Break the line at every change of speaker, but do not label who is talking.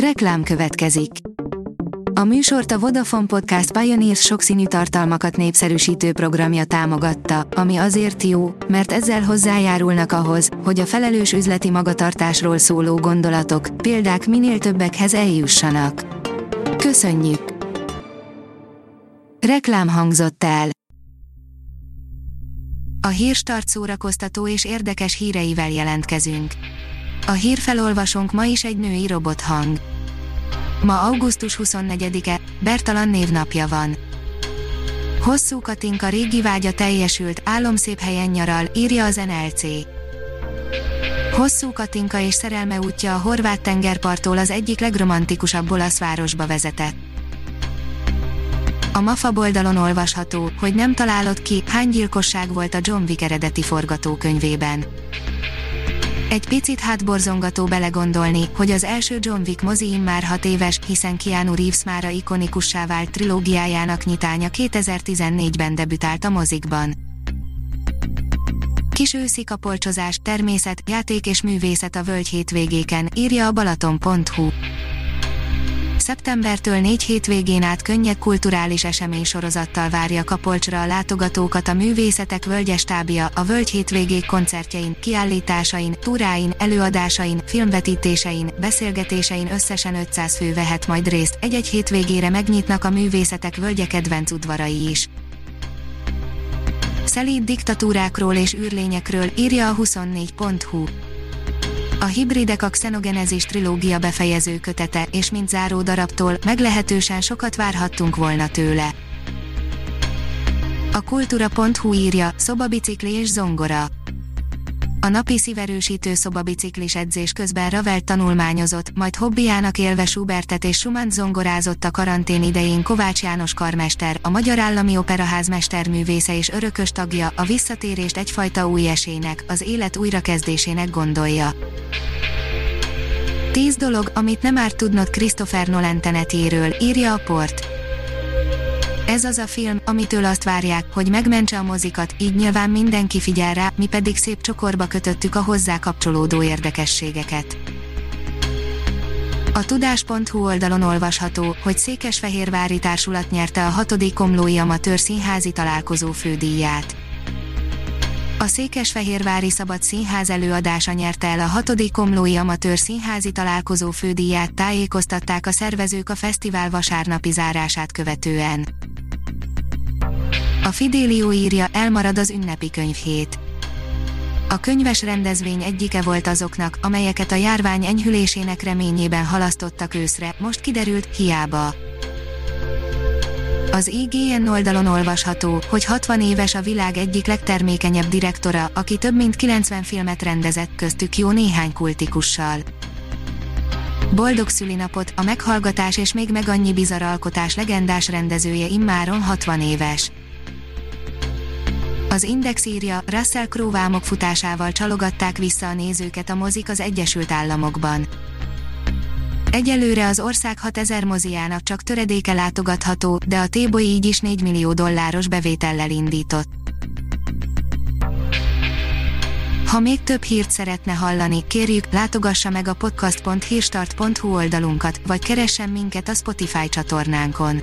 Reklám következik. A műsort a Vodafone Podcast Pioneers sokszínű tartalmakat népszerűsítő programja támogatta, ami azért jó, mert ezzel hozzájárulnak ahhoz, hogy a felelős üzleti magatartásról szóló gondolatok, példák minél többekhez eljussanak. Köszönjük! Reklám hangzott el. A hírstart szórakoztató és érdekes híreivel jelentkezünk. A hírfelolvasónk ma is egy női robothang. Ma augusztus 24-e, Bertalan névnapja van. Hosszú Katinka régi vágya teljesült, álomszép helyen nyaral, írja az NLC. Hosszú Katinka és szerelme útja a horvát tengerparttól az egyik legromantikusabb olasz városba vezetett. A MAFA oldalon olvasható, hogy nem találod ki, hány gyilkosság volt a John Wick eredeti forgatókönyvében. Egy picit hátborzongató belegondolni, hogy az első John Wick mozi már hat éves, hiszen Keanu Reeves mára ikonikussá vált trilógiájának nyitánya 2014-ben debütált a mozikban. Kis őszi kapolcsozás, természet, játék és művészet a völgy hétvégéken, írja a balaton.hu. Szeptembertől négy hétvégén át könnyed kulturális esemény sorozattal várja Kapolcsra a látogatókat a Művészetek Völgyestábja, a Völgy hétvégék koncertjein, kiállításain, túráin, előadásain, filmvetítésein, beszélgetésein összesen 500 fő vehet majd részt, egy-egy hétvégére megnyitnak a Művészetek Völgye kedvenc udvarai is. Szelíd diktatúrákról és űrlényekről írja a 24.hu. A hibridek a Xenogenesis trilógia befejező kötete, és mint záró darabtól, meglehetősen sokat várhattunk volna tőle. A kultúra.hu írja, szobabicikli és zongora. A napi szíverősítő szobabiciklis edzés közben Ravel tanulmányozott, majd hobbiának élve Schubertet és Schumann zongorázott a karantén idején Kovács János karmester, a Magyar Állami Operaház mesterművésze és örökös tagja, a visszatérést egyfajta új esének, az élet újrakezdésének gondolja. 10 dolog, amit nem árt tudnod Christopher Nolan tenetjéről, írja a port. Ez az a film, amitől azt várják, hogy megmentse a mozikat, így nyilván mindenki figyel rá, mi pedig szép csokorba kötöttük a hozzá kapcsolódó érdekességeket. A tudás.hu oldalon olvasható, hogy Székesfehérvári társulat nyerte a hatodik Komlói Amatőr Színházi Találkozó fődíját. A Székesfehérvári Szabad Színház előadása nyerte el a hatodik Komlói Amatőr Színházi Találkozó fődíját tájékoztatták a szervezők a fesztivál vasárnapi zárását követően. A Fidelio írja, elmarad az ünnepi könyvhét. A könyves rendezvény egyike volt azoknak, amelyeket a járvány enyhülésének reményében halasztottak őszre, most kiderült, hiába. Az IGN oldalon olvasható, hogy 60 éves a világ egyik legtermékenyebb direktora, aki több mint 90 filmet rendezett, köztük jó néhány kultikussal. Boldog szülinapot, a meghallgatás és még meg annyi bizarr alkotás legendás rendezője immáron 60 éves. Az Index írja, Russell Crowe vámok futásával csalogatták vissza a nézőket a mozik az Egyesült Államokban. Egyelőre az ország 6000 moziának csak töredéke látogatható, de a Téboly így is 4 millió dolláros bevétellel indított. Ha még több hírt szeretne hallani, kérjük, látogassa meg a podcast.hírstart.hu oldalunkat, vagy keressen minket a Spotify csatornánkon.